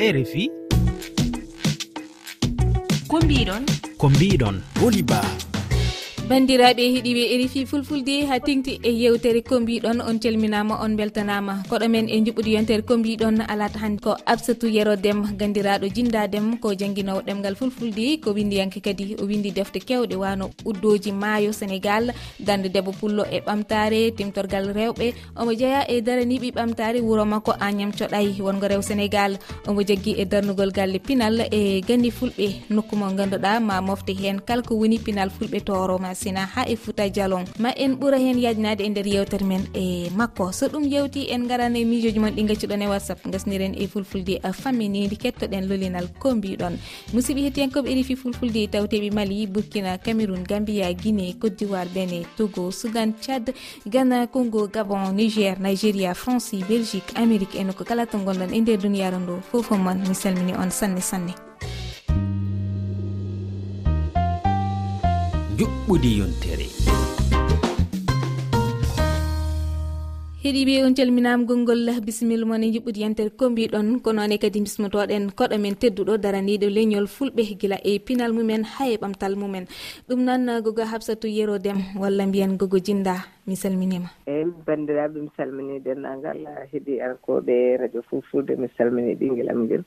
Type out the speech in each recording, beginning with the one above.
rfi ko mbiɗon? Ko mbiɗon. Woli bandiraɓe heeɗiɓe erifi fulfulde ha tengti e yewtere ko mbiɗon. On calminama on beltanama. Koɗo men e juɓɓudi yontere ko mbiɗon. Alat hande ko absatou yero dem gandiraɗo jindadem ko jangguinowo ɗemgal fulfulde ko windiyanke kadi o windi defte kewɗe wano uddoji maayo sénégal. Dande debbo pullo e ɓamtare timtorgal rewɓe. Omo jeeya e daraniɓi ɓamtare wuuro makko agnam coɗay wongo rew sénégal. Omo jaggui e darnugol galle pinal e gandi fulɓe. Nokku mo ganduɗa ma mofte hen. Kala ko woni pinal fulɓe toroma sina ha e fouta dialon ma en ɓuura hen yajnade e nder yewtere men e makko. So ɗum yewti en garane mijoji moon ɗi gaccuɗon e whatsapp gasniren e fulfulde faminidi kettoɗen lolinal ko mbiɗon musidɓe hettiyankoɓe erifi fulfulde tawteɓe mali burkina cameron gambia guiné côte d'ivoire bene togo soudan tchad ghana congo gabon niger nigéria france belgique amérique eno ko kala to gonɗon e nder duniyaru ndu. Fofo moon mi salmini on sanne sanne. juɓɓudi yontere. Heeɗiɓe on calminama gongol bisimilla moon e juɓɓudi yantere ko mbiɗon ko noone kadi bismotoɗen koɗo men tedduɗo daraniɗo leñol fulɓe guila e pinal mumen ha e ɓamtal mumen. Ɗum noon gogo habsatou yero dem walla mbiyen gogo jinda mi salminima. Eyyi bandiraɓe mi salmini dendagal heeɗi arkoɓe radio fulfulde mi salmini ɗinguilam ngel.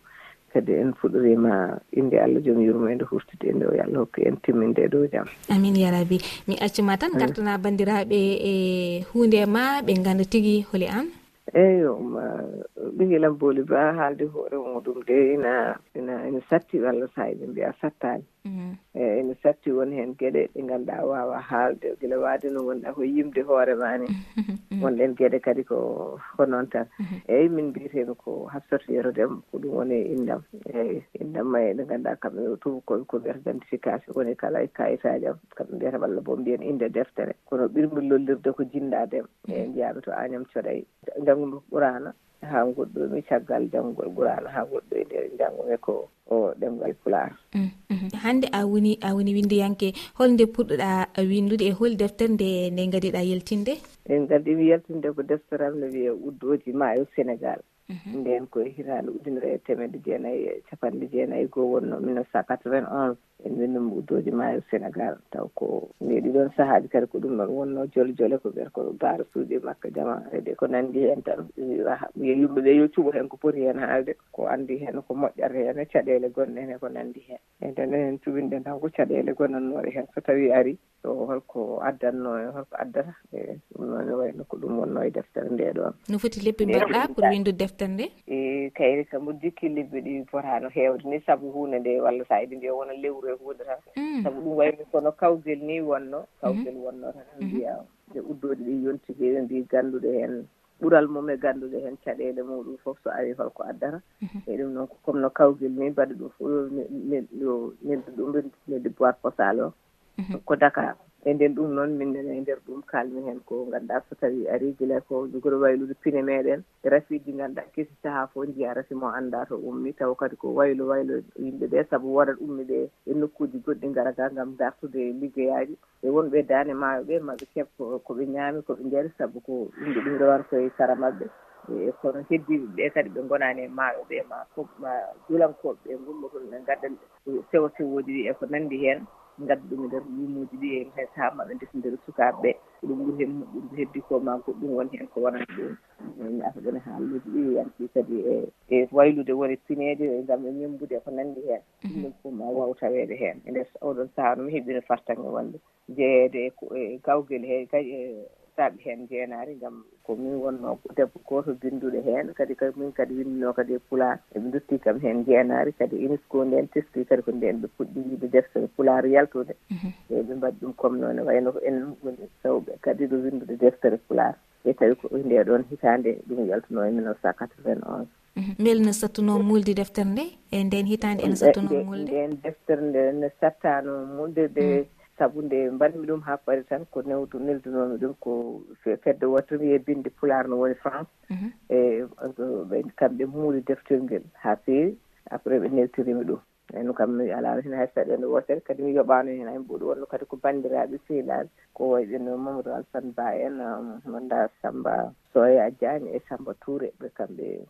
kadi en fuɗɗorima inde allah joom yurmo en nde hurtide nde o yo allah hokku en timminde e dow jaam. Amin yarabi mi accuma tan gartana bandiraɓe e hunde ma ɓe ganda tigui holi an? Eeyo ɓingilam booli ba haalde hoore muɗum de ina ina ina satti walla so ina mbiya sattani Mm-hmm. Eh, eyi ene satti won heen geɗe ɗe ngannduɗaa waawa haalde. Gila waade no wonɗa ko yimde hoore ma ni mm-hmm. wonɗen geɗe kadi ko ko noon tan. Mm-hmm. Eeyi min mbiyeteemi ko hafsatu yero dem ko ɗum woni inndam eeyi inndam ma e ɗe ngannduɗaa kamɓe tubakoɓe ko mbiyata identification woni kala e kayitaaji am. Kamɓe mbiyata walla bo mbiyen innde deftere. Kono ɓirmi lollirde ko jinndaadem eyi njiyaaɓe to Agnam Thioday janngumo ko ɓuraana haa goɗɗomi caggal janngugol ɓuraana haa goɗɗo e nder janngumi e ko o ɗemgal pular mm, mm. hannde a woni a woni windiyanke holnde puɗɗoɗa windude e holi deftere nde nde gadiɗa yaltinde en gadi yaltinde ko deftere am no wiye uddoji maayo sénégal mhm. nden koye hitaande ujunere e temedde jeenayi e capanɗe jeenayi goo wonno 1991 emin no mbuudoji maayo e sénégal taw ko mais ɗiɗon sahaaji kadi ko ɗum ɗon wonno jole jole ko wiyata ko baara suuɗi makka jama. Ede ko nanndi heen tan yimɓe ɓe yo cuɓo heen ko poti heen haalde ko anndi heen ko moƴƴata heen e caɗeele gonɗen e ko nanndi heen e nden heen cuɓinɗen tan ko caɗeele gonnannoɗe heen so tawi ari ɗo holko addatno holko addata e ɗum noon e wayno ko ɗum wonno e deftere nde ɗon. No foti lebbi mbaɗɗa pour windude deftere nde? E kayri kam jikki lebbi ɗi potano heewde ni sabu hunde nde walla sa iɗi mbiya wona lewru e ɓe huudora sabu ɗum wayni kono kawgel ni wonno kawgel wonno tan mbiya nde uddoɗe ɗi yontiki ɓe mbi ganduɗe heen ɓural mum e ganduɗe heen caɗele muɗum fof so awi holko addata e ɗum noon comme no kawgel ni mbaɗa ɗum fof yo ɗo ɗum min de boir posal o ko dakar e nden ɗum noon min nene e nder ɗum kalmi heen ko ngannduɗaa so tawi ari gila ko jogoɗo waylude piine meɗen rafiiji ngannduɗaa kesi sahaa fof njiya rafi mo annda to ummi taw kadi ko waylo waylo yimɓe ɓe sabu wodat ummi ɓe e nokkuuji goɗɗi ngara ga ngam dartude liggeyaaji e wonɓe daane maayo ɓe maɓe keb ko ɓe ñaami ko ɓe njari sabu ko yimɓe ɗum rewan koye sara maɓɓe. E kono heddiɓe ɓe kadi ɓe gonani e maayo ɓe ma fof ma julankoɓe ɓe gummoton ɓe gadda sewo sewooji ɗi e ko nanndi heen. gadda ɗum e nder limuuji ɗi e hay sahaa maɓe ndesindiri sukaaɓe ɓee ko ɗum ɓuri hen moƴƴude heddi ko ma goɗɗum woni heen ko wonata ɗum. Ñaata ɗon e ɗi yanti kadi e e waylude woni pineede ngam e membude ko nanndi heen. Mhm. Ɗum fof ma waw taweede heen. E nder oɗon sahaa no mi heɓino fartange wonde. Jeyeede e, e gawgel he kay e sattaaɓe heen jeenaari ngam ko min wonno debbo gooto binnduɗo heen. Kadi kadi min kadi winnino kadi e pulaar. Eɓe duttii kam heen jeenaari. Kadi unesco nden teski kadi ko nden ɓe puɗɗi yiɗe deftere pulaar yaltude. Mhm. E ɓe mbaɗi ɗum comme noon wayno ko en woni sewɓe kadi ɗo winndude deftere pulaar. E tawi ko nde ɗon hitaande ɗum yaltuno e mille neuf cent quatre 1991 beele ne sattuno mulde deftere nde? E nden hitaande ene sattuno mulde? nden deftere nde ne sattano mulde de sabu nde mbanmi ɗum haa pari tan ko newdu neldunomi ɗum ko fedde woto mi e yebbinde pular no woni france. Mhm. E kamɓe muuri deftel ngel haa feewi après ɓe neltirimi ɗum. Eyno kam mi alaano hen hay saɗeende wotere kadi mi yoɓano hen hay mboɗo wonno kadi ko bandiraɓe sehlaaɓe ko wayɗen mamadou alsane ba en manda samba soya diagne e samba touré ɓe kamɓe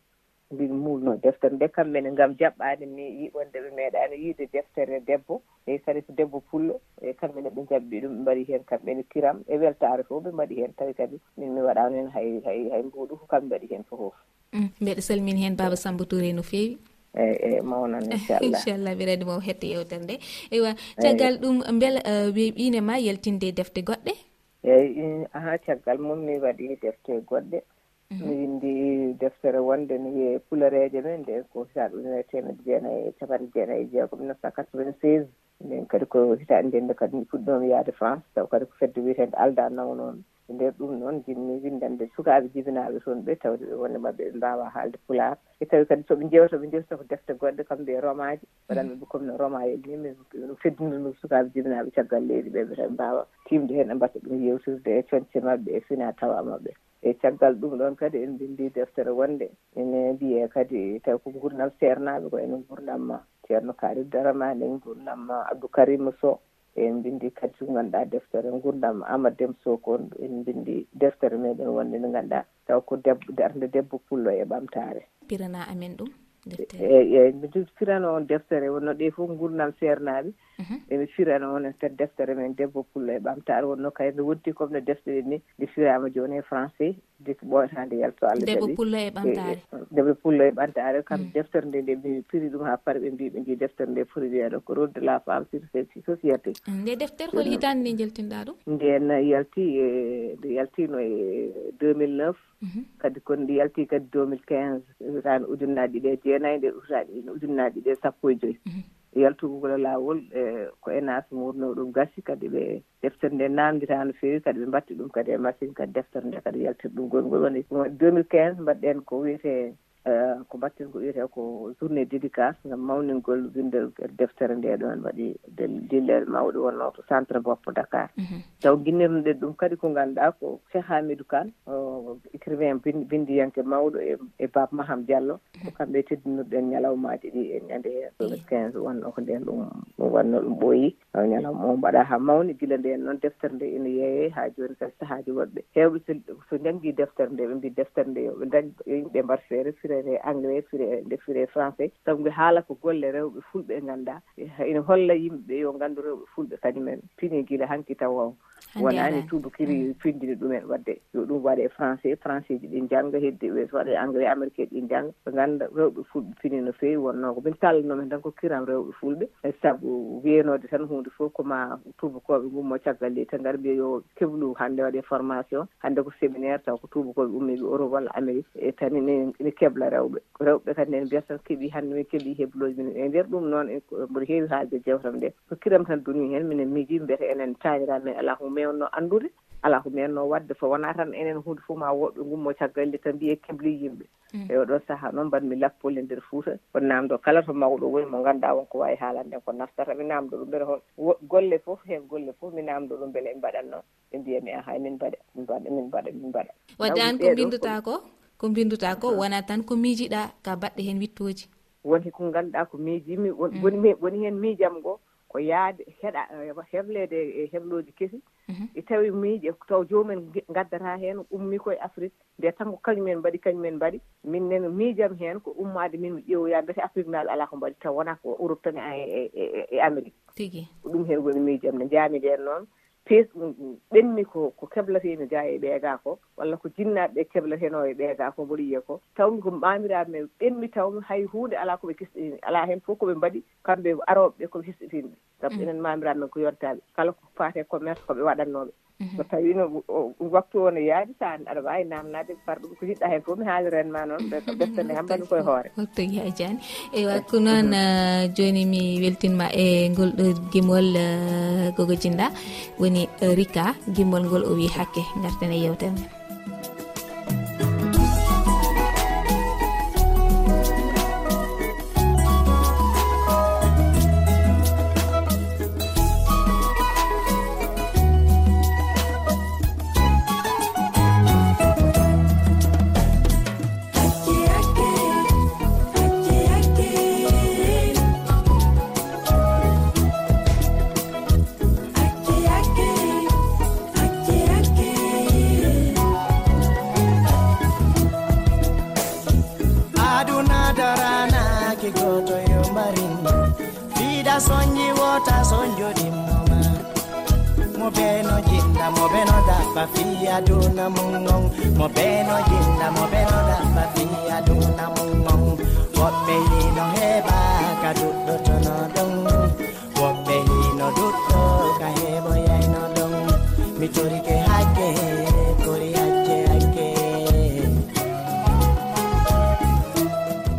mbiɗo mulno deftere nde kamɓene ngam jaɓɓade mi yiɓonde ɓe meeɗani yiide deftere debbo eyi kadi ko debbo pullo e kamɓene ɓe jaɓɓi ɗum ɓe mbaɗi hen kamɓene kiram e weltare fof ɓe mbaɗi hen tawi kadi min mi waɗano hen hay hay hay mbuɗu ko kamɓe mbaɗi hen fofof mm, mbeɗa salmini hen baba samba touré no fewi eyyi eyi mawnan inchallah. Inchallah mbiɗa andi mo hette yewtere nde. Eywa caggal ɗum beela e, weeɓine ma yaltinde defte goɗɗe? Eyyi aha caggal mum mi waɗi defte goɗɗe. Mi mhm. windi deftere wonde ne wiye pulareje men nde ko hitaɗe ujunere temedde jeenayi e capanɗe jeenayi e jeegom mille neuf cent quatre vingt seize nden kadi ko hitande ndende kadi mi fuɗɗomi yaade france taw kadi ko fedde wiyetede aldanama noon. E nder ɗum noon jinmi windande sukaaɓe jibinaaɓe toon ɓe tawde ɓe wonde maɓɓe ɓe mbawa haalde pulaar. E tawi kadi soɓe jewta ɓe jewta ko defte goɗɗe kamɓe e romaji waɗanɓe hmm. ɓe comme no roma yelnimi ɗum feddinanmi sukaaɓe jibinaaɓe caggal leydi ɓe ɓe tan mbawa timde hen e ɓe mbatta ɗum yewtirde e coñce maɓɓe e fina tawa maɓɓe. e caggal ɗum ɗon kadi en bindi deftere wonde. Ene mbiye kadi tawi ko gurdam ceernaɓe ko enen gurdam ceerno kaari darama en gurdam abdou karim sow. En bindi kadi ko ganduɗa deftere gurdam amad dem sow ko en bindi deftere meɗen wonde nde ganduɗa. Taw ko debbo darde debbo pullo e ɓamtare. Pirana amen ɗum. eyi eyi e, mi firana on deftere wonno ɗe fof gurdam seernaaɓe mhm. emi firana on e kadi deftere men debbo pulla e ɓamtare wonno kay nde wonti comme no deftere ni nde firama jooni e français. heddi ko yalto allah debbo pullo e eh, ɓantaare eh, debbo pullo e ɓantaare kam mm. deftere nde nde mbi piri ɗum ha pari ɓe mbi ɓe mbi deftere nde foti wiyeeɗo ko rôle de la femme sur société eh, nde deftere hol hitande nde jaltinɗaa ɗum? nden yalti e nde yaltino e 2009 mhm. kadi kono ndi yalti kadi 2015 hitaani ujunnaaje ɗiɗi e jeenayyi nde ujunnaaje ɗiɗi e sappo e joyi. Mhm. yaltugo e laawol e ko enas wurno ɗum gasi kadi ɓe deftere nde namdita no feewi kadi ɓe mbatti ɗum kadi e machine kadi deftere nde kadi yaltir ɗum gongol woni 2015 mbaɗɗen ko wiyete Eh, ko mbatten ko wiyete ko journée dédicace ngam mawningol windel deftere nde ɗon waɗi dillere mawɗo wonno to centre boppo dakar. Mhm. Taw guinnirnoɗen ɗum kadi ko ganduɗa ko cheikh hamidou kane écrivain bindiyanke mawɗo e, e bab maham diallo. Ko mhm. kamɓe teddinirɗen ñalawmaji ɗi e ñande le quinze wonno ko nden ɗum wonno ɗum ɓooyi. Ñalawma o mbaɗa ha mawni gila nden noon deftere nde ene yeeye ha joni kadi sahaji woɗɓe hewɓe so janggui deftere nde ɓe mbi deftere nde yoɓe dañ yimɓe mbar feere deftere anglais fire deftere français. Sabu ɓe haala ko golle rewɓe fulɓe ngannduɗa ina holla yimɓeɓe yo nganndu rewɓe fulɓe kañumen pini gila hanki taw wonani tubakiri mm. findini ɗumen wadde. Yo ɗum waɗe français français ji ɗi jannga heddi ɓe so waɗe anglais américain ɗi jannga. Ɓe ngannda rewɓe fulɓe fini no feewi wonno ko. Min kalanomen tan ko kiram rewɓe fulɓe. E sabu wiyenode tan hunde fof koma tubakoɓe gummo caggal ley tan ngar mbiya yo keblu hannde waɗe formation. Hannde ko séminaire taw ko tubakoɓe ummiɓe europe walla amérique. E tan ne kebla hebla rewɓe ko rewɓe kadi nen mbiyata tan keeɓi hande min keeɓi hebloji min e nder ɗum noon e e mboɗo heewi haalde jewtam nde ko kiram tan duni hen minen miiji mbiyata enen taanira e men alaa ko mewnno anndude ala ko menno wadde. So wona tan enen hunde fof ma woɗɓe gummo caggal nde tan mbiye kebli yimɓe. Mm. E oɗon saaha noon mbanmi lappol nder ndeer fuuta on naamdo kala to mawɗo woni mo ganduɗa wonko wawi haalande ko naftata mi namdo ɗum mbele hon golle fof hen golle fof mi namdo ɗum mbele e mbaɗatnoo ɓe mbiyami ahaa min mbaɗa min mbaɗa min mbaɗa min mbaɗa. Wadde an ko mbindutaa ko ko binduta ko wona tan ko miijiɗa ka baɗɗe hen wittoji? Woni ko ngannduɗa ko miijimi mm. woni woni heen miijam ngoo ko yaade heɗa eh, hebleede e heblooji kesi. Mhm. E tawi miije taw joomumen ngaddata heen ummii koye afrique nde tan ko kañumen mbaɗi kañumen mbaɗi. Min nen miijam heen ko ummaade min mi ƴeewoyaa mbete afrique naaɗo alaa ko mbaɗi. Taw wonaa ko europe tan e, e, e, e amérique. Tigi. Ko ɗum heen woni miijam no njaami ndeen noon. pes ɓenni ko ko keblatemi ga e ɓeega ko walla ko jinnaɓe ɓe keblateno e ɓeega ko mboɗo yiya ko. Tawmi ko mamiraɓe men ɓenmi tawmi hay hunde ala koɓe kisɗini ala hen fof koɓe mbaɗi kamɓe aroɓe aroɓeɓe koɓe hisɗitinɓe sabu mm. enen mamiraɓe men ko yontaɓe kala ko fate commerce koɓe waɗannoɓe Mhm. so tawino waktu o no yaadi sa aɗa wawi namnade par ɗum ko yiɗɗa hen fof mi haalirenma noon ko ɓettande hambani koye hoore waktu yaajani ewa ko noon joni uh, mi weltinma e ngol ɗo gimol uh, gogo jinda. Woni uh, rika gimol ngol o wi hakke garten e yewtere men ɗaɓɓa fi aduna mum gon mo beno yinna mo ɓeno ɗaɓɓa fi aduna mum gon woɓɓe yino heɓa ka ɗuɗɗo tono ɗon woɓɓe yino ɗuɗɗo ka heɓo yayno ɗon mi corike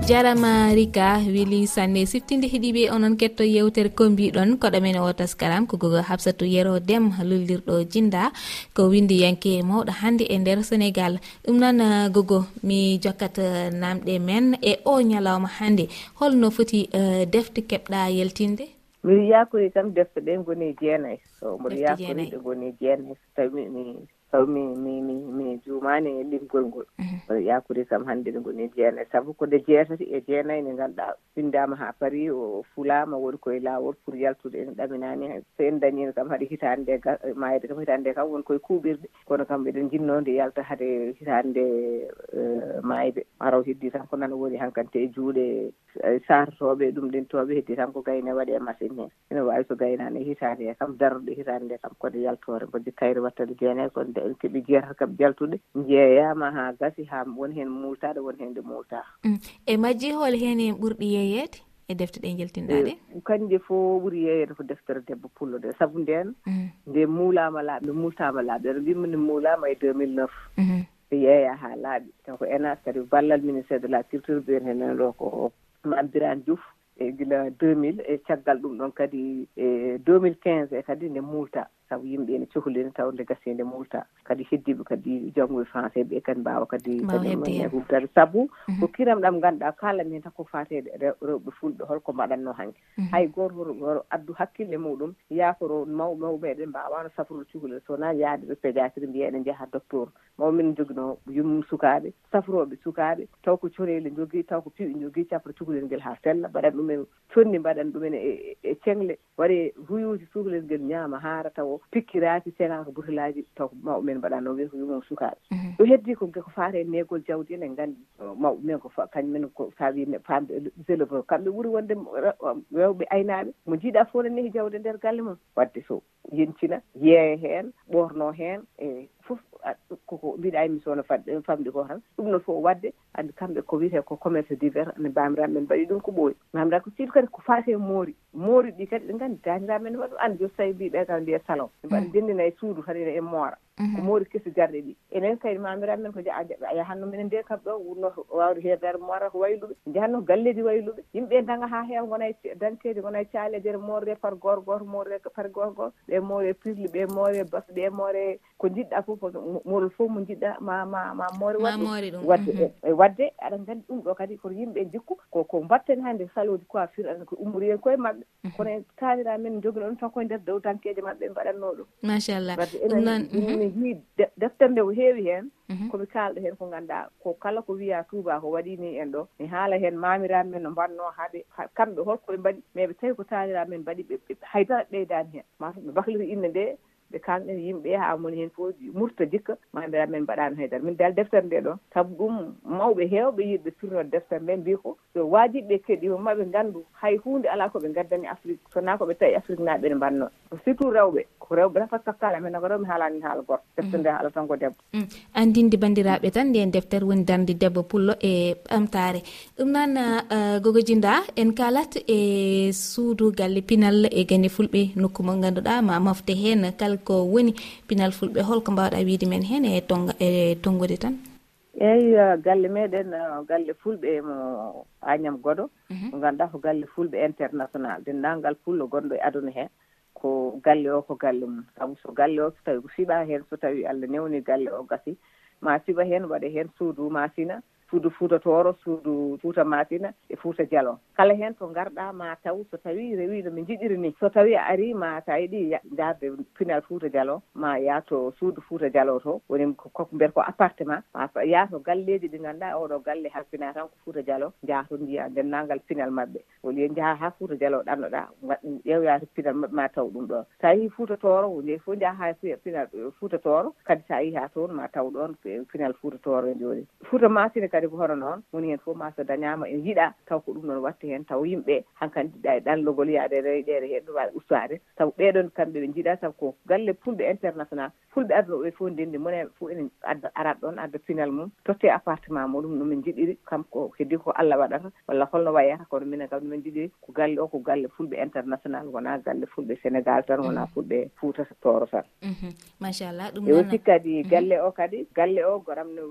jarama rika wili sanne siftinde heeɗiɓe onon ketto yewtere ko mbiɗon koɗomen o taskaram ko gogo habsatu yero dem lullirɗo jinda ko windi yanke mawɗo hannde e nder sénégal ɗum noon uh, gogo mi jokkat uh, namɗe men e o ñalawma hannde holno foti uh, defte keɓɗa yaltinde miɗo yakori kam defte ɗe goni jeenayi. So mboɗo yakori ɗe goni jeenayi. So tawi mi tawi mi mi mi juum mane e ɗiggol ngol. Mhm. Kono yakuri kam hannde ɗo ngoni jeenayi sabu ko nde jeetati e jeenayi nde ngannduɗaa windama haa paari o fulama woni koye laawol pour yaltude en ɗaminani so en dañino kam haɗa hitaande nde mayde kam hitaande nde kam woni koye kuuɓirde kono kam eɗen jinno nde yalta hade hitaande eh, mayde araw heddi tan ko nana woni hankkante e juuɗe eh, satotoɓe ɗum ɗintoɓe heddi tan ko gayne waɗe machine he. Ene wawi so gaynani e hitande he kam daroɗo hitande nde kam kode yaltore. Mboji kayre wattade jeenayi kono nde en keeɓi jeetata kam jaltuɗe jeeyama ha gasi ha won hen multaɗo won hen nde multa. Mm. E majji hol hen en ɓurɗi yeeyede? E defte ɗe jeltinɗaɗe? E, Kanƴe fo ɓuuri yeeyede ko deftere debbo pullo mm. nde saabu nden nde muulama laaɓi multama laaɓi. Ɗeɗo mbima nde muulama e 2009 mm-hmm. ɓe yeeya ha laaɓi. Taw ko enas kadi ballal ministére de la culture mbiyen hen ɗo ko mambiran diouf e gila 2000 e caggal ɗum ɗon kadi e 2015 e kadi nde multa. sabu yimɓe ne cohlina tawde gasede multa kadi heddiɓe kadi janggo e français ɓe kadi mbawa kadi kadihuɓtade e saabu ko kiram ɗam ganduɗa kalami hen tan ko fate rewɓe fulɓe holko mbaɗanno hanke hay goto woto addu hakkille muɗum yakoro maw maw mbawano safrude cukalel. Sowona yaade ɗo pédiatrie mbiya eɗen jaaha docteur mawmin joguino yummum sukaɓe safroɓe sukaɓe taw ko corele jogui taw ko piwi jogui capra cukalel nguel ha sella mbaɗan ɗumen conni mbaɗan ɗumen e, e cengle waɗe huyuji cukalel nguel ñaama haara taw o pikkiraki cinquante buutilaji taw mawɓe men mbaɗano wiya ko yumon sukaɓe mhm. ɗo heddi ko ko fate e negol jawdi en en gandi mawɓe men ko kañumen ko sa wi famɓe éleveur kamɓe ɓuuri wonde rewɓe aynaɓe mo jiiɗa fof ne nehi jawde nder galle mum wadde so yencina yeeya hen ɓorno hen e fof. koko mbiɗayimi sowno fadde famɗi ko tan ɗum no fof wadde andi kamɓe ko wiyete ko commerce divers ne bamiraɓemen mbaɗi ɗum ko ɓooyi. Bamiraɓe ko siɗi kadi ko faate moori. Moori ɗi kadi ɗe gandi daniraɓemen ne waɗa andi jooni so tawi mbiɓe kam mbiye salon. Ɓe mbaɗa mm. ndendina e suudu kadi ene e moora. ko mhm. moori kesi garɗe ɗi. Enen kadi mamiraɓe men ko yahanno minen nde kam ɗo wurno wawde heedare moora ko wayluɓe. Jahanno galleji wayluɓe. Yimɓe daga ha heewa gona e danteji gona e caaleje e nder moorre par goto goto moorre par goto goto ɓe moore pirli ɓe moore bas ɓe moore ko jiɗɗa fof moorol fof mo jiɗɗa ma ma ma moore wadde. wadde e, e wadde aɗa gandi ɗum ɗo kadi koto yimɓe jikku koko mbatten hande salodi coiffure an ko ummori en koye maɓɓe. Kono en kaanira men jogino ɗum tan koye nder dow dankeje maɓɓe mbaɗanno ɗum. Machallah wadde enen mi hii deftere nde ko heewi heen mhm. komi kaalɗo heen ko ngannduɗaa ko kala ko wiya wiyaa tuubaako waɗini en ɗo. Mi haala heen maamiraaɓe men no mbatnoo haɓe kamɓe holkoɓe mbaɗi mais ɓe tawi ko taaniraaɓe men mbaɗi ɓe haydara ɓeydaani heen. Mataw ɓe bahlita innde ndee ɓe kalɗen yimɓe ha moni hen fof murta dikka mamiraɓe men mbaɗano haydara. Min dal deftere nde ɗon saabu ɗum mawɓe hewɓe yiɗɓe surnode deftere nde mbi ko so wajiɓe keɗima maɓe gandu hay hunde ala koɓe gaddani afrique sona koɓe tawi afrique naɓe ne mbanno surtout rewɓe ko rewɓe tan par kakkala men ko rewɓe haalani haala goto. Deftere nde haala mm. mm. tan ko debbo andinde bandiraɓe tan nden deftere woni darde debbo pullo e ɓamtare ɗum noon uh, gogojinda en kalat e suudu galle pinal e gane fulɓe nokku mo ganduɗa ma mofte hen kala ko woni pinal fulɓe holko mbawɗa wiide men hen e tonga e tongude tan? Eeyi galle meɗen galle fulɓe e mo agnam goɗo mhm. mo ganduɗa ko galle fulɓe international. Denndaangal fullo gonɗo e aduna hee ko galle o ko galle mum sabu so galle o so tawi ko siɓa heen so tawi allah newni galle o gasi. Ma siɓa heen waɗa heen suudu ma sina suudu fuuta tooro suudu fuuta masina e fuuta dialon kala heen to ngarɗa ma taw so tawi rewi no min jiɗiri ni. So tawi a ari ma sa yiɗi darde pinal fuuta dialon ma yaa to suudu fuuta dialon to woni koko mbiyata ko appartement yaa to galleeji ɗi ngannduɗa oɗo galle halpina tan ko fuuta dialon jaha to jiya denndangal pinal maɓɓe. Woni yen jaha haa fuuta dialon ɗannoɗa ƴeewoya to pinal maɓɓe ma taw ɗum ɗon so a yehi fuuta tooro nde fof jaha haa pinal fuuta tooro kadi so a yehi toon ma taw ɗon pinal e fuuta tooro e jooni. Fuuta masina kadi kadi ko hono noon woni heen fof ma so dañama ene yiiɗa taw ko ɗum noon watte heen taw yimɓe hankkadi jiɗa e ɗanlogol yaade reyɗere heen ɗum wawi ustade taw ɓeɗon kamɓe ɓe jiiɗa taw ko galle fulɓe international fulɓe aduna ɓe fof ndendi mone fof ene adda arat ɗon adda pinal mum. Totte appartement muɗum nomin jiɗiri kamko heddi ko allah waɗata walla holno wayata kono minen kam ɗumen jiɗiri ko galle o ko galle fulɓe international wona galle fulɓe sénégal tan wona mm-hmm. fulɓe fouta toro tan. Mm-hmm. Machallah ɗum e aussi kadi mm-hmm. galle o kadi galle o goram no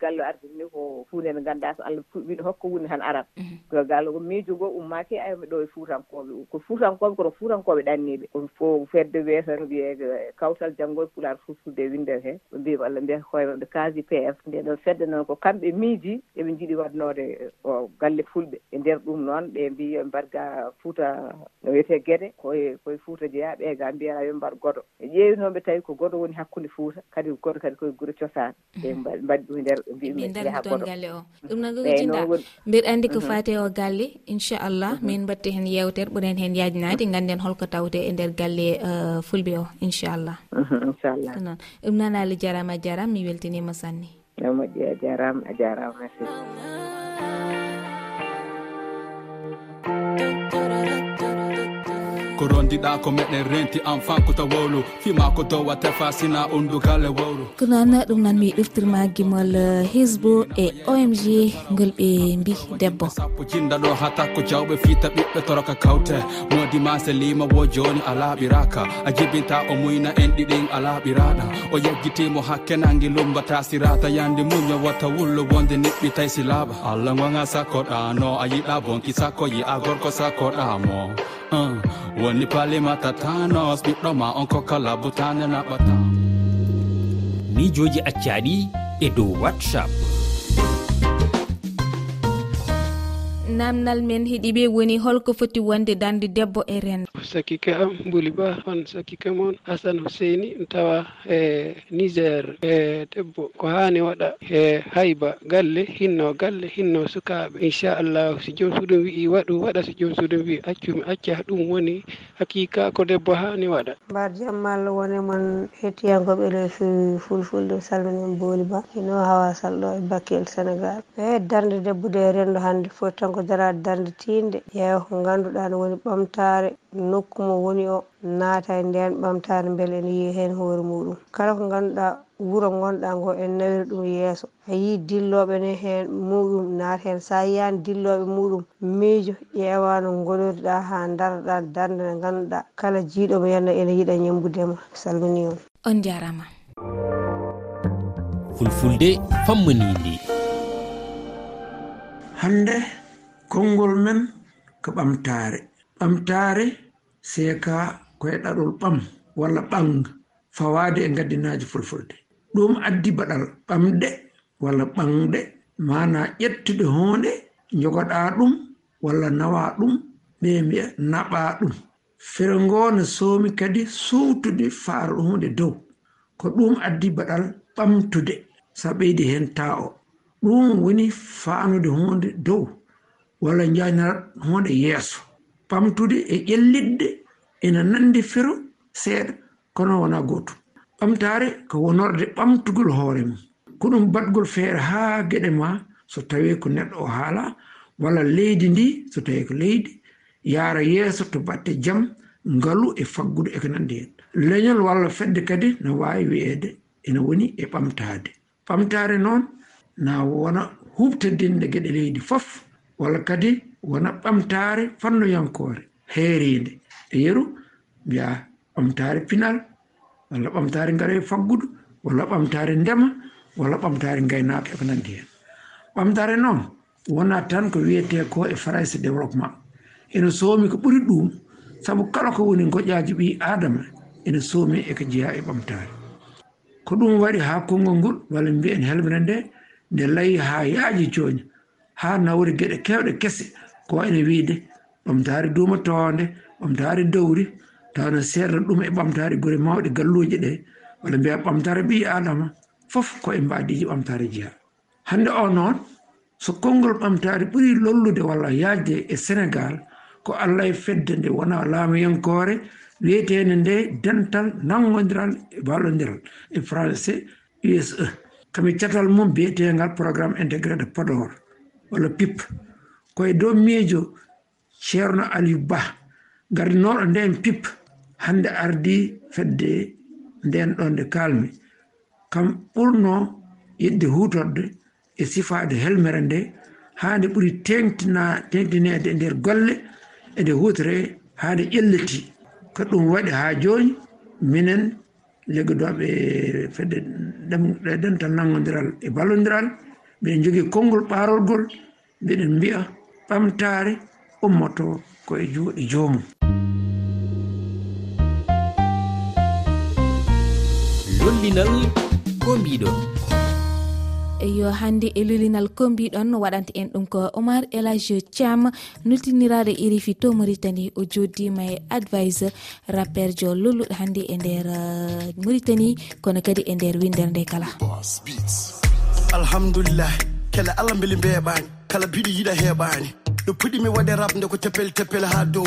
galle o ardini ko ko hunde nde ngannduɗaa so allah puɗɗiɗo hokka woni tan arat mhm. goggal miijo ngoo ummaaki aymi ɗo e fuutankoɓe ko fuutankoɓe koto fuutankooɓe ɗanniiɓe. Fo fedde wiyeten wiye eh, kawtal janngol pulaar fulfulde e windere he. Ɓe mbima allah mbiyata koye maɓe kasi pf nde ɗon fedde noon ko kamɓe miiji eɓe njiɗi waɗnode eh, o galle fulɓe. E nder ɗum noon ɓe mbi yo mbarga fuuta no wiyete gueɗe koye koye fuuta jeeya ga mbiyata yo mbar goɗo e ƴeewinoɓe tawi ko goɗo woni hakkunde fuuta kadi goɗo kadi koye gure cosaan mhm. ɓe mbaɗi ɗum e nder mbi e yaha on galle o. Ɗum noon gojinɗa mbeɗa andi ko mhm. fate o galle inchallah. Mhm. Min mbatte hen yewtere ɓuuren hen yajnade ganden holko tawte e nder galle uh, fulɓe o inchallah. Mhm, inchallah. Noon. Ɗum noon ali jarama a jarama mi weltinima sanni yo moƴƴi a jarama a jarama merci. Thank you. ko rondiɗa ko meɗen renti enfant ko to wowlu. Fima ko dowa tefa sina undugal wowlo ko noon ɗum noon mi ɗoftirma gimol eh, hisbo e omg ngol ɓe mbi debbo. Sappo jinda ɗo ha takko jawɓe fiita ɓiɓɓe toroka kawte. Modi ma se lima wo joni a laaɓiraka a jibinta o muyna en ɗiɗin a laaɓiraɗa o yeggitimo hakke nangue lumbata sirata. Yande muño wotta wullo wonde neɓɓi tay si laaɓa allah gonga sakkoɗano a yiɗa bonki sakko yi'a gorko sakkoɗamo. Uh, woni palimata tanos ɓiɗɗoma on ko kala butane naɓata mijoji accaɗi e dow whatsapp. namdal men heeɗiɓe woni holko foti wonde dande debbo e rendo sakika am mbuli ba on sakika moon hasane houseyni tawa e niger e debbo. Ko hani waɗa e hayba galle hinno galle hinno sukaɓe inchallahu si joom suɗum wii waɗu waɗa si joom suɗum wii accumi acca ɗum woni hakika ko debbo hani waɗa. Mbar jammallah woni mon hettiyankoɓe ɗo fewi fulfulde salminen booli ba. Hino hawa sall ɗo e bakkel sénégal eyi darde debbo de rendo hande foti tan ko kudara darnitinde ƴeewa ko ganduɗa ne woni ɓamtare. Nokku mo woni o naata e nden ɓamtare beele ene yiiya hen hoore muɗum. Kala ko ganduɗa wuuro gonɗa ngo en nawiri ɗum yeeso. A yi dilloɓe ne hen muɗum naata hen. Sa yiyani dilloɓe muɗum miijo ƴeewa no goloriɗa ha daroɗa darde nde ganduɗa kala jiiɗomo mo ene yiiɗa ñembudema salmini on. On jarama. Fulfulde fammanide hande konngol men ko ɓamtaare. Ɓamtaare seeka koye ɗaɗol ɓam walla ɓang fawaade e ngaddinaaji fulfulde. Ɗum addi baɗal ɓamɗe walla ɓangɗe mana ƴettude hoonde jogoɗaa ɗum walla nawaa ɗum ɓe mbiya naɓaa ɗum. Fere ngoo ne soomi kadi suwtude faaro hunde dow. Ko ɗum addi baɗal ɓamtude so ɓeydi heen taa o. Ɗum woni faanude hunde dow. walla jaynata hoonde yeeso. Ɓamtude e ƴellidde ina nandi fero seeɗa kono wona gootum ɓamtaare ko wonorde ɓamtugol hoore mum. Ko ɗum batgol feere haa geɗe ma so tawii ko neɗɗo o haala walla leydi ndi so tawii ko leydi yaara yeeso to batte jam ngalu e faggude eko ko nanndi heen. Leñol walla fedde kadi no waawi wi'eede ene woni e ɓamtaade. Ɓamtaare noon na wona huɓtadinde geɗe leydi fof walla kadi wona ɓamtare fannuyankoore heeride e yeru mbiya ɓamtare pinal walla ɓamtare ngare faggudu walla ɓamtare ndema walla ɓamtare gaynaka eko nandi hen. Ɓamtare noon wona tan ko wiyete ko e farayse développement ene soomi ko ɓuri ɗum saabu kala ko woni goƴaaji ɓi adama ene soomi eko jeeya e, e ɓamtare ko ɗum waɗi ha konngol ngol walla mbiyen helmere nde nde layi ha yaaji jooni ha nawri geɗe kewɗe kese ko ene wiide ɓamtare duuma towande ɓamtare dowri tawana serra ɗum e ɓamtare gure mawɗe galluji ɗe walla mbiya ɓamtare ɓi adama fof ko e mbadiji ɓamtare jiha hande o noon so konngol ɓamtare ɓuri lollude walla yaajde e sénégal ko allah e fedde nde wona laamiyankore wiyetede nde dental nangodiral e ballodiral e français use kami catal mum biyetegal programme intégré de podor. walla pip koye dow miijo ceerno aliou ba gardinoɗo nden pip hande ardi fedde nden ɗon nde kalmi kam ɓurno yidde hutorde e sifade helmere nde haade ɓuri tengtina tengtinede e nder golle ede hutore haade ƴelliti. Ko ɗum waɗi ha joni minen leggodoɓe fedde ɗemtal nanggodiral e ballodiral mbiɗen jogii konngol ɓaarolgol mbiɗen mbi'a ɓamtaare ummoto ko e juuɗe joomum. Lollinal ko mbiɗon e yo hannde e lulinal kombiɗon waɗanta en ɗum ko omar elage thiam nultiniraɗo irifi to maritani o joddima e advice rappeur jo lolluɗo hannde e nder uh, maritani kono kadi e nder windere nde kala. alhamdulillah kele allah mbeli mbeeɓaani kala biɗi yiɗa heɓani ɗo puɗɗimi waɗe rabde ko teppel teppel ha dow.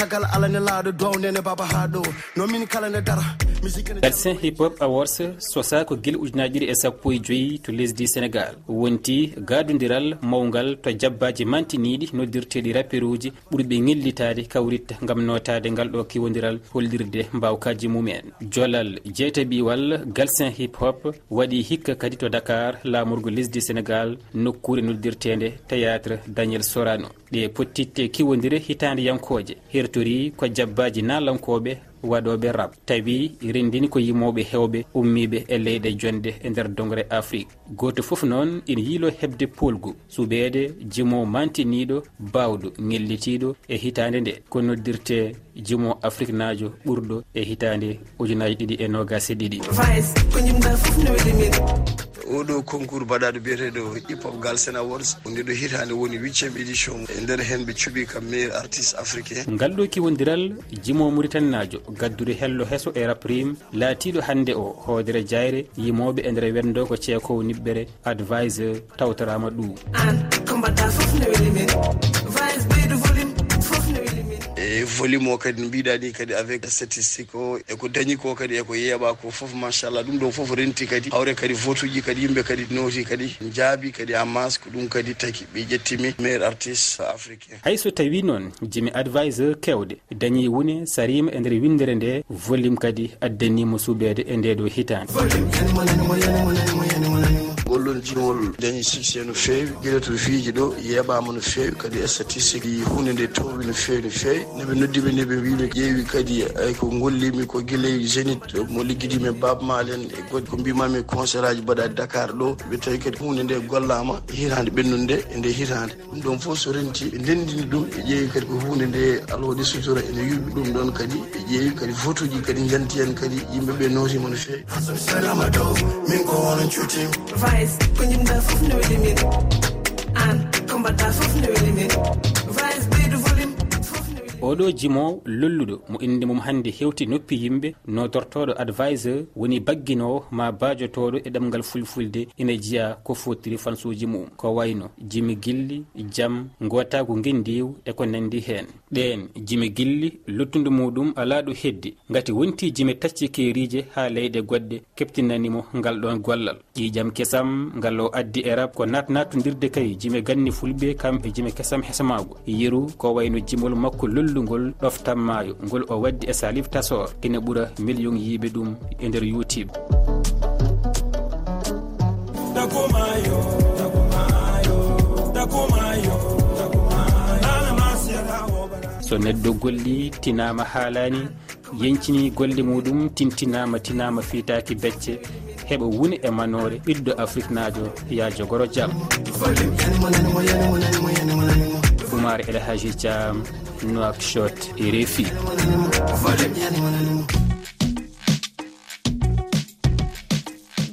caggal ala ne laaɗo downene baba ha ɗo. Nomin kala ne dara médecin hip hop awards sosa ko guila ujunaji ɗiɗi e sappo e joyyi to lesdi sénégal wonti gadodiral mawgal to jabbaji mantiniɗi noddirteɗi rapperuji ɓuuriɓe gillitade kawritta gam notade ngal ɗo kiwodiral hollirde mbawkaji mumen. Jolal jeetaɓiwal galsin hip hop waɗi hikka kadi to dakar lamurgo lesdi sénégal nokkure noddirtede théâtre daniel sorano. ɗe pottitte kiwodire hitande yankoje. Hertori ko jabbaji nalankoɓe waɗoɓe rab. Tawi rendini ko yimoɓe hewɓe ummiɓe e leyɗe jonde e nder dongre afrique. Goto foof noon ina yiilo hebde polgu suɓede jimo mantiniɗo bawɗo ngellitiɗo e hitande nde. Ko noddirte jimo afrique najo ɓurɗo e hitande ujunaji ɗiɗi e nogas e ɗiɗi oɗo concours mbaɗaɗo biyeteɗo hip hop galsen awards. Nde ɗo hitande woni huitiéme édition. E nder hen ɓe cuuɓi kam meilleur artiste africain. Ngal ɗo kiwodiral jimo mauritaniajo gaddude hello heso e raprim laatiɗo hande o hoodere jayre yimoɓe e nder wendo ko ceekowo niɓɓere adviseur tawtorama ɗum. An ko mbaɗɗa foof ne weli men. e volume o kadi no mbiɗa ni kadi avec statistique o eko dañi ko kadi eko yeeɓa ko foof machallah ɗum ɗo foof renti kadi hawre kadi vote uji kadi yimɓe kadi nooti kadi jaabi kadi en masse ko ɗum kadi taki ɓe ƴettimi maire artiste africain hayso tawi noon jimi adviseur kewɗe dañi wone sarima e nder windere nde volume kadi addanimo suɓede e nde ɗo hitande oɗon jimol dañi succé no feewi guila to fiiji ɗo yeeɓama no feewi kadi e statistique hunde nde towi no feewi no feewi. Neɓe noddiɓe nde ɓe wiɓe ƴeewi kadi ay ko gollimi ko guiley génit mo ligguidimi e babmal en e goɗɗi ko mbimami e concert aji mbaɗa dakar ɗo. Ɓe tawi kadi hunde nde gollama hitande ɓennude nde e nde hitande ɗum ɗon foof so renti ɓe ndendini ɗum ɓe ƴeewi kadi ko hunde nde allah sutura ene yuɓi ɗum ɗon kadi ɓe ƴeewi kadi vote uji kadi janti hen kadi yimɓeɓe notima no feewi. Min ko wonon cuutim vice. ko jimɗa fof ne weli min. An ko mbaɗɗa fof ne weli min. oɗo jimowo lolluɗo mo inde mum hannde hewti noppi yimɓe. Nodortoɗo adviseur woni bagginowo ma bajotoɗo e ɗemgal fulfulde ina jiya ko fotiri fansuji mum. Ko wayno jimi gilli jam gotago guendiw e ko nandi hen ɗen jimi gilli lottudu muɗum ala ɗo heddi. Gati wonti jimi tacci kerije ha leyɗe goɗɗe keptinanimo ngal ɗon gollal. Ƴiƴam kesam ngal o addi e rab ko natnatodirde kay jimi ganni fulɓe kamɓe jimi kesam hesamago yeru ko wayno jimol makko lollu hollugol ɗoftanmaayo ngol o waddi e salif tasor ina ɓura million yiiɓe ɗum e nder youtube. So neɗɗo golli tinama haalani yencini golle muɗum tintinama tinama fiitaki becce heɓa wuni e manore ɓiɗɗo afrique najo ya jogoro jaam oumar el hadji dia nouakchott e refi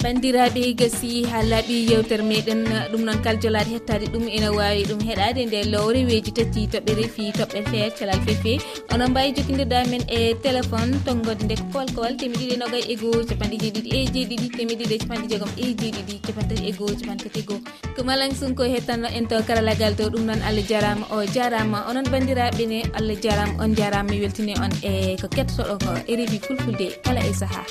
bandiraɓe gasi ha laaɓi yewtere meɗen. Ɗum noon kaljolaɗe hettade ɗum ene wawi ɗum heɗade nde lowre weji tati toɓɓe reefi toɓɓe feer calal fefe. Onon mbawi jokkodirda men e téléphone tonggode nde kolkowal temeɗiɗi nogay e goho capanɗe jeeɗiɗi e jeeɗiɗi temeɗiɗi e capanɗe jeegom e jeeɗiɗi capantati e goho capantati e goho ko malang sunko hettanno en to karallagal to ɗum noon allah jarama o jarama onon bandiraɓe ne allah jarama on jarama mi weltini on e ko kettotoɗo ko e reefi fulfulde kala e saaha.